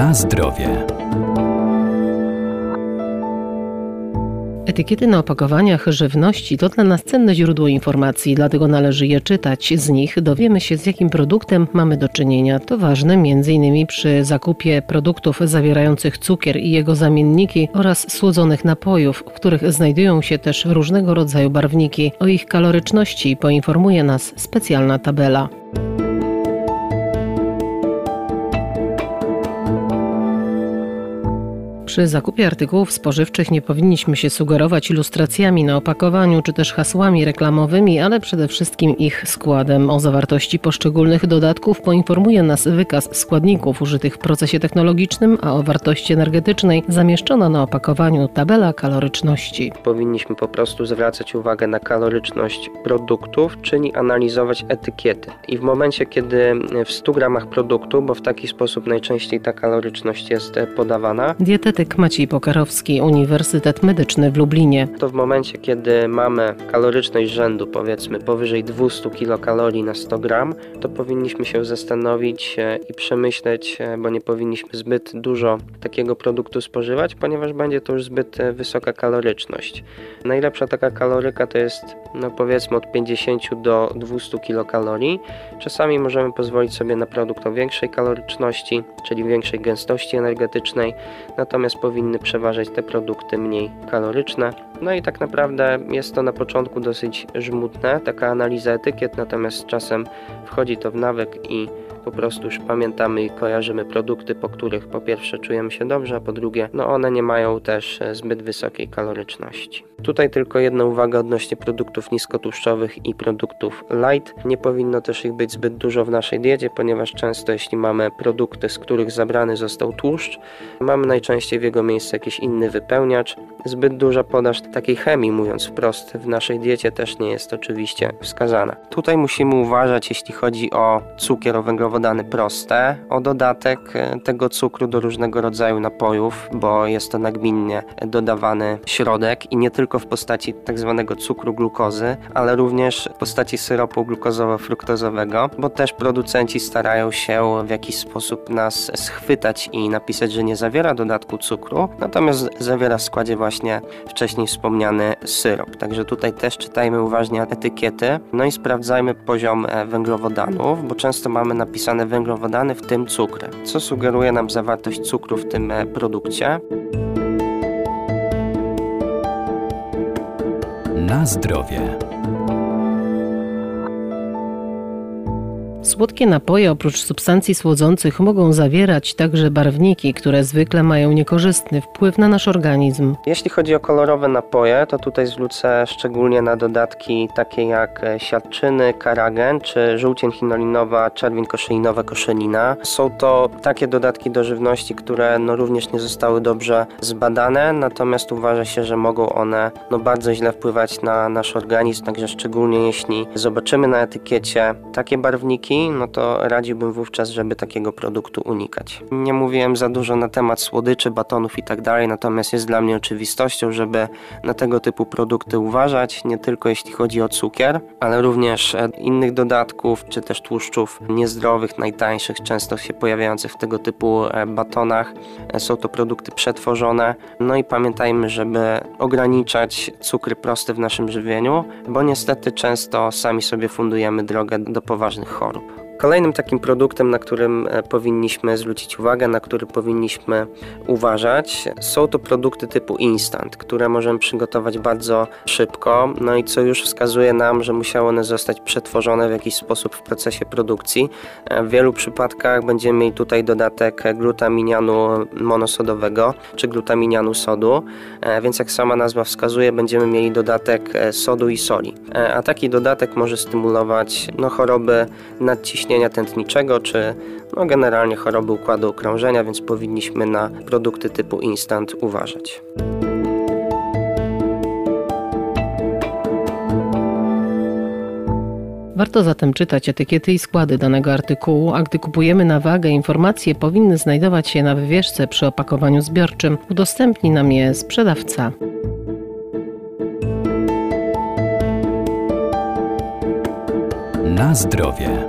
Na zdrowie. Etykiety na opakowaniach żywności to dla nas cenne źródło informacji, dlatego należy je czytać. Z nich dowiemy się, z jakim produktem mamy do czynienia. To ważne m.in. przy zakupie produktów zawierających cukier i jego zamienniki oraz słodzonych napojów, w których znajdują się też różnego rodzaju barwniki. O ich kaloryczności poinformuje nas specjalna tabela. Przy zakupie artykułów spożywczych nie powinniśmy się sugerować ilustracjami na opakowaniu czy też hasłami reklamowymi, ale przede wszystkim ich składem. O zawartości poszczególnych dodatków poinformuje nas wykaz składników użytych w procesie technologicznym, a o wartości energetycznej zamieszczona na opakowaniu tabela kaloryczności. Powinniśmy po prostu zwracać uwagę na kaloryczność produktów, czyli analizować etykiety. I w momencie, kiedy w 100 gramach produktu, bo w taki sposób najczęściej ta kaloryczność jest podawana, Dietetyk Maciej Pokarowski, Uniwersytet Medyczny w Lublinie. to w momencie, kiedy mamy kaloryczność rzędu powiedzmy powyżej 200 kilokalorii na 100 gram, to powinniśmy się zastanowić e, i przemyśleć, e, bo nie powinniśmy zbyt dużo takiego produktu spożywać, ponieważ będzie to już zbyt e, wysoka kaloryczność. Najlepsza taka kaloryka to jest no powiedzmy od 50 do 200 kilokalorii. Czasami możemy pozwolić sobie na produkt o większej kaloryczności, czyli większej gęstości energetycznej, natomiast powinny przeważać te produkty mniej kaloryczne. No i tak naprawdę jest to na początku dosyć żmudne, taka analiza etykiet, natomiast z czasem wchodzi to w nawyk i po prostu już pamiętamy i kojarzymy produkty, po których po pierwsze czujemy się dobrze, a po drugie, no one nie mają też e, zbyt wysokiej kaloryczności. Tutaj tylko jedna uwaga odnośnie produktów niskotłuszczowych i produktów light. Nie powinno też ich być zbyt dużo w naszej diecie, ponieważ często jeśli mamy produkty, z których zabrany został tłuszcz, mamy najczęściej w jego miejsce jakiś inny wypełniacz. Zbyt duża podaż takiej chemii, mówiąc wprost, w naszej diecie też nie jest oczywiście wskazana. Tutaj musimy uważać, jeśli chodzi o cukier, o proste, o dodatek e, tego cukru do różnego rodzaju napojów, bo jest to nagminnie dodawany środek i nie tylko w postaci tak zwanego cukru glukozy, ale również w postaci syropu glukozowo-fruktozowego, bo też producenci starają się w jakiś sposób nas schwytać i napisać, że nie zawiera dodatku cukru, natomiast zawiera w składzie właśnie wcześniej wspomniany syrop. Także tutaj też czytajmy uważnie etykiety, no i sprawdzajmy poziom e, węglowodanów, bo często mamy napisane węglowodany, w tym cukry, co sugeruje nam zawartość cukru w tym e, produkcie. Na zdrowie. Słodkie napoje oprócz substancji słodzących mogą zawierać także barwniki, które zwykle mają niekorzystny wpływ na nasz organizm. Jeśli chodzi o kolorowe napoje, to tutaj zwrócę szczególnie na dodatki takie jak e, siarczyny, karagen czy żółcień chinolinowa, czerwień koszeinowa, koszelina. Są to takie dodatki do żywności, które no również nie zostały dobrze zbadane, natomiast uważa się, że mogą one no bardzo źle wpływać na nasz organizm, także szczególnie jeśli zobaczymy na etykiecie takie barwniki, no to radziłbym wówczas, żeby takiego produktu unikać. Nie mówiłem za dużo na temat słodyczy, batonów i tak dalej, natomiast jest dla mnie oczywistością, żeby na tego typu produkty uważać, nie tylko jeśli chodzi o cukier, ale również e, innych dodatków, czy też tłuszczów niezdrowych, najtańszych, często się pojawiających w tego typu e, batonach. E, Są to produkty przetworzone, no i pamiętajmy, żeby ograniczać cukry proste w naszym żywieniu, bo niestety często sami sobie fundujemy drogę do poważnych chorób. Kolejnym takim produktem, na którym e, powinniśmy zwrócić uwagę, na który powinniśmy uważać, są to produkty typu instant, które możemy przygotować bardzo szybko, no i co już wskazuje nam, że musiały one zostać przetworzone w jakiś sposób w procesie produkcji. E, W wielu przypadkach będziemy mieli tutaj dodatek glutaminianu monosodowego czy glutaminianu sodu, e, więc jak sama nazwa wskazuje, będziemy mieli dodatek sodu i soli. A taki dodatek może stymulować no, choroby nadciśnienia tętniczego czy no, generalnie choroby układu okrążenia, więc powinniśmy na produkty typu instant uważać. Warto zatem czytać etykiety i składy danego artykułu, a gdy kupujemy na wagę, informacje powinny znajdować się na wywieszce przy opakowaniu zbiorczym. Udostępni nam je sprzedawca. Na zdrowie.